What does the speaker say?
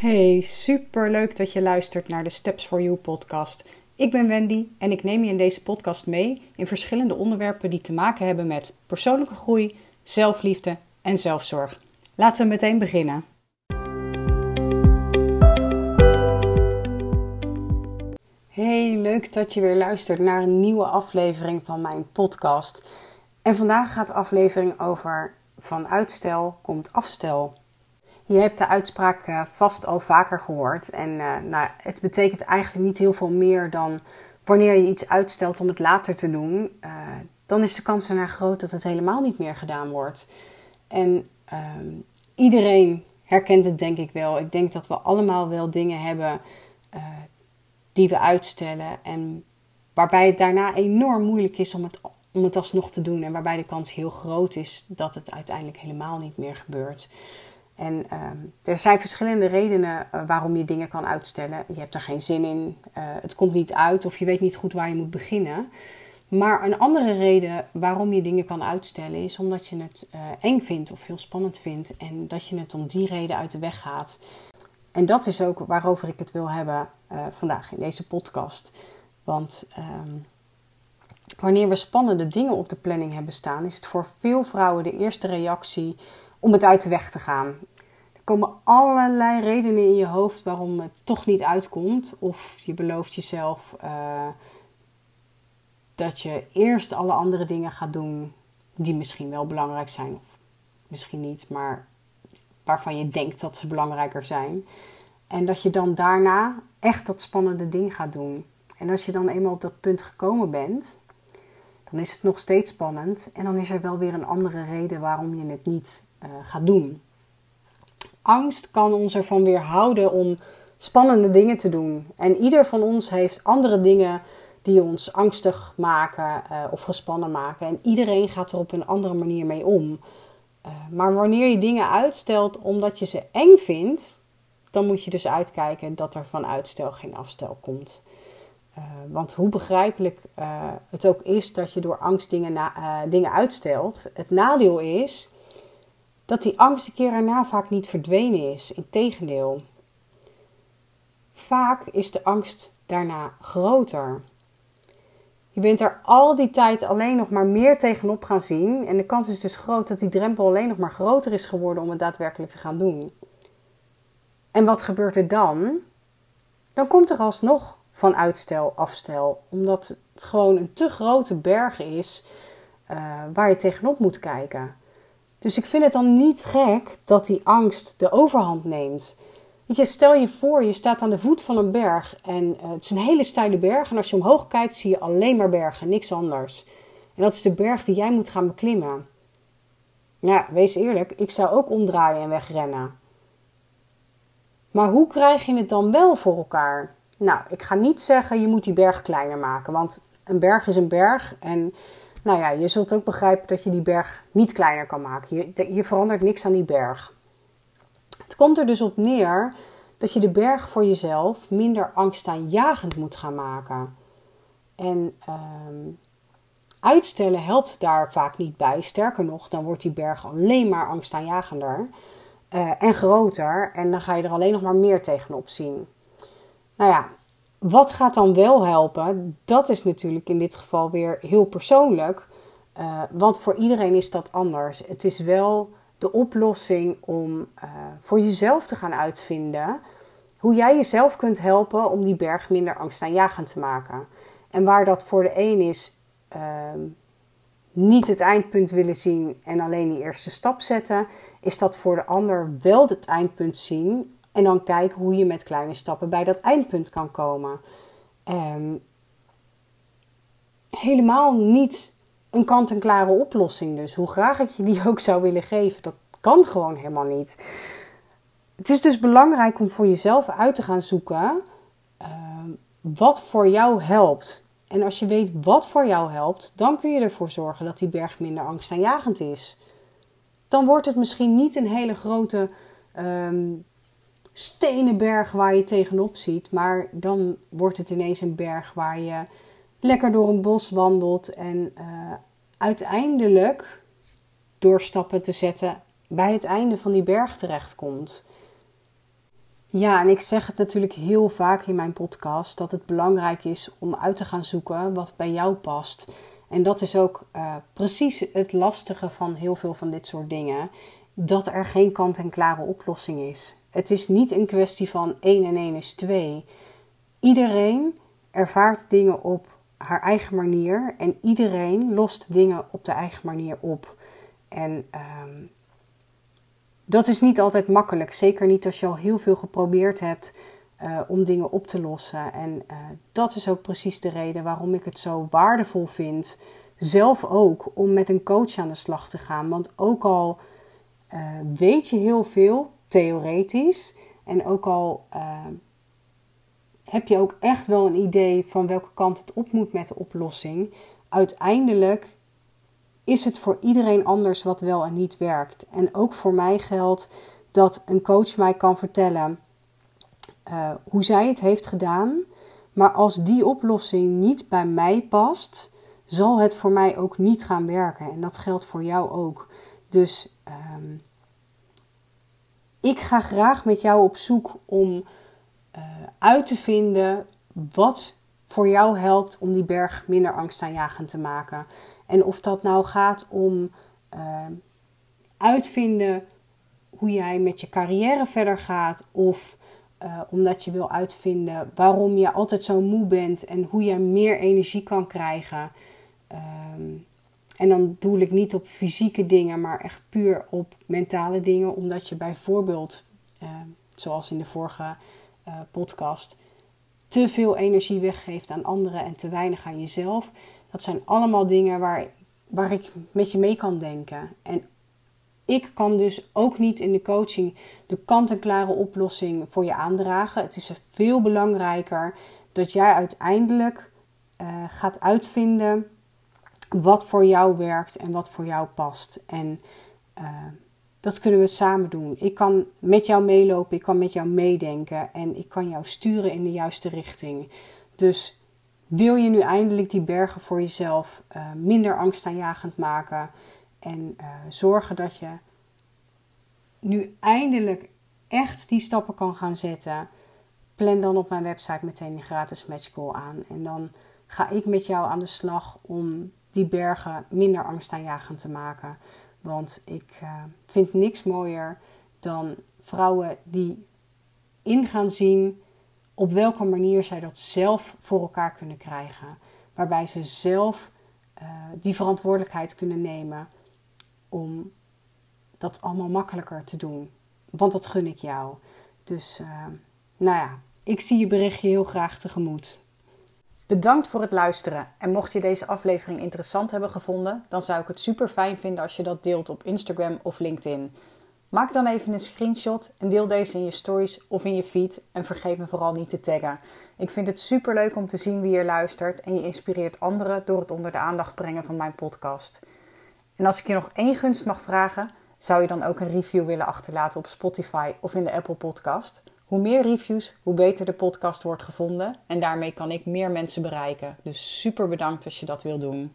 Hey, super leuk dat je luistert naar de Steps for You podcast. Ik ben Wendy en ik neem je in deze podcast mee in verschillende onderwerpen die te maken hebben met persoonlijke groei, zelfliefde en zelfzorg. Laten we meteen beginnen. Hey, leuk dat je weer luistert naar een nieuwe aflevering van mijn podcast. En vandaag gaat de aflevering over van uitstel komt afstel. Je hebt de uitspraak eh, vast al vaker gehoord. En uh, nou, het betekent eigenlijk niet heel veel meer dan wanneer je iets uitstelt om het later te doen, uh, dan is de kans ernaar groot dat het helemaal niet meer gedaan wordt. En ehm, iedereen herkent het denk ik wel. Ik denk dat we allemaal wel dingen hebben die we uitstellen en waarbij het daarna enorm moeilijk is om het, om het alsnog te doen en waarbij de kans heel groot is dat het uiteindelijk helemaal niet meer gebeurt. En ehm, er zijn verschillende redenen uh, waarom je dingen kan uitstellen. Je hebt er geen zin in, uh, het komt niet uit of je weet niet goed waar je moet beginnen. Maar een andere reden waarom je dingen kan uitstellen is omdat je het uh, eng vindt of heel spannend vindt en dat je het om die reden uit de weg gaat. En dat is ook waarover ik het wil hebben vandaag in deze podcast. Want um, wanneer we spannende dingen op de planning hebben staan, is het voor veel vrouwen de eerste reactie om het uit de weg te gaan. Er komen allerlei redenen in je hoofd waarom het toch niet uitkomt. Of je belooft jezelf uh, dat je eerst alle andere dingen gaat doen die misschien wel belangrijk zijn. Of misschien niet, maar waarvan je denkt dat ze belangrijker zijn. En dat je dan daarna echt dat spannende ding gaat doen. En als je dan eenmaal op dat punt gekomen bent, dan is het nog steeds spannend. En dan is er wel weer een andere reden waarom je het niet uh, gaat doen. Angst kan ons ervan weerhouden om spannende dingen te doen. En ieder van ons heeft andere dingen die ons angstig maken uh, of gespannen maken. En iedereen gaat er op een andere manier mee om. Uh, maar wanneer je dingen uitstelt omdat je ze eng vindt, dan moet je dus uitkijken dat er van uitstel geen afstel komt. Want hoe begrijpelijk het ook is dat je door angst dingen, dingen uitstelt, het nadeel is dat die angst een keer erna vaak niet verdwenen is. Integendeel. Vaak is de angst daarna groter. Je bent er al die tijd alleen nog maar meer tegenop gaan zien. En de kans is dus groot dat die drempel alleen nog maar groter is geworden om het daadwerkelijk te gaan doen. En wat gebeurt er dan? Dan komt er alsnog van uitstel, afstel. Omdat het gewoon een te grote berg is uh, waar je tegenop moet kijken. Dus ik vind het dan niet gek dat die angst de overhand neemt. Weet je, stel je voor, je staat aan de voet van een berg en uh, het is een hele steile berg. En als je omhoog kijkt, zie je alleen maar bergen, niks anders. En dat is de berg die jij moet gaan beklimmen. Ja, wees eerlijk, ik zou ook omdraaien en wegrennen. Maar hoe krijg je het dan wel voor elkaar? Nou, ik ga niet zeggen je moet die berg kleiner maken, want een berg is een berg en nou ja, je zult ook begrijpen dat je die berg niet kleiner kan maken. Je, je verandert niks aan die berg. Het komt er dus op neer dat je de berg voor jezelf minder angstaanjagend moet gaan maken. En ehm, uitstellen helpt daar vaak niet bij. Sterker nog, dan wordt die berg alleen maar angstaanjagender uh, en groter. En dan ga je er alleen nog maar meer tegenop zien. Nou ja, wat gaat dan wel helpen? Dat is natuurlijk in dit geval weer heel persoonlijk. Uh, want voor iedereen is dat anders. Het is wel de oplossing om uh, voor jezelf te gaan uitvinden hoe jij jezelf kunt helpen om die berg minder angstaanjagend te maken. En waar dat voor de een is uh, niet het eindpunt willen zien en alleen die eerste stap zetten, is dat voor de ander wel het eindpunt zien en dan kijken hoe je met kleine stappen bij dat eindpunt kan komen. Um, helemaal niet een kant-en-klare oplossing dus. Hoe graag ik je die ook zou willen geven, dat kan gewoon helemaal niet. Het is dus belangrijk om voor jezelf uit te gaan zoeken uh, wat voor jou helpt. En als je weet wat voor jou helpt, dan kun je ervoor zorgen dat die berg minder angstaanjagend is. Dan wordt het misschien niet een hele grote um, stenen berg waar je tegenop ziet. Maar dan wordt het ineens een berg waar je lekker door een bos wandelt en uh, uiteindelijk door stappen te zetten bij het einde van die berg terechtkomt. Ja, en ik zeg het natuurlijk heel vaak in mijn podcast dat het belangrijk is om uit te gaan zoeken wat bij jou past. En dat is ook uh, precies het lastige van heel veel van dit soort dingen: dat er geen kant-en-klare oplossing is. Het is niet een kwestie van 1 en 1 is 2. Iedereen ervaart dingen op haar eigen manier en iedereen lost dingen op de eigen manier op. En um, dat is niet altijd makkelijk. Zeker niet als je al heel veel geprobeerd hebt uh, om dingen op te lossen. En uh, dat is ook precies de reden waarom ik het zo waardevol vind. Zelf ook om met een coach aan de slag te gaan. Want ook al uh, weet je heel veel theoretisch. En ook al heb je ook echt wel een idee van welke kant het op moet met de oplossing. Uiteindelijk is het voor iedereen anders wat wel en niet werkt. En ook voor mij geldt dat een coach mij kan vertellen uh, hoe zij het heeft gedaan. Maar als die oplossing niet bij mij past, zal het voor mij ook niet gaan werken. En dat geldt voor jou ook. Dus um, ik ga graag met jou op zoek om uh, uit te vinden wat voor jou helpt om die berg minder angstaanjagend te maken. En of dat nou gaat om uh, uitvinden hoe jij met je carrière verder gaat, of uh, omdat je wil uitvinden waarom je altijd zo moe bent en hoe je meer energie kan krijgen. Um, en dan doe ik niet op fysieke dingen, maar echt puur op mentale dingen, omdat je bijvoorbeeld, uh, zoals in de vorige uh, podcast, te veel energie weggeeft aan anderen en te weinig aan jezelf. Dat zijn allemaal dingen waar, waar ik met je mee kan denken. En ik kan dus ook niet in de coaching de kant-en-klare oplossing voor je aandragen. Het is veel belangrijker dat jij uiteindelijk uh, gaat uitvinden wat voor jou werkt en wat voor jou past. En uh, dat kunnen we samen doen. Ik kan met jou meelopen, ik kan met jou meedenken en ik kan jou sturen in de juiste richting. Dus wil je nu eindelijk die bergen voor jezelf uh, minder angstaanjagend maken en uh, zorgen dat je nu eindelijk echt die stappen kan gaan zetten? Plan dan op mijn website meteen een gratis matchcall aan. En dan ga ik met jou aan de slag om die bergen minder angstaanjagend te maken. Want ik uh, vind niks mooier dan vrouwen die in gaan zien op welke manier zij dat zelf voor elkaar kunnen krijgen. Waarbij ze zelf uh, die verantwoordelijkheid kunnen nemen om dat allemaal makkelijker te doen. Want dat gun ik jou. Dus uh, nou ja, ik zie je berichtje heel graag tegemoet. Bedankt voor het luisteren. En mocht je deze aflevering interessant hebben gevonden, dan zou ik het super fijn vinden als je dat deelt op Instagram of LinkedIn. Maak dan even een screenshot en deel deze in je stories of in je feed. En vergeet me vooral niet te taggen. Ik vind het super leuk om te zien wie er luistert en je inspireert anderen door het onder de aandacht brengen van mijn podcast. En als ik je nog één gunst mag vragen, zou je dan ook een review willen achterlaten op Spotify of in de Apple Podcast? Hoe meer reviews, hoe beter de podcast wordt gevonden. En daarmee kan ik meer mensen bereiken. Dus super bedankt als je dat wil doen.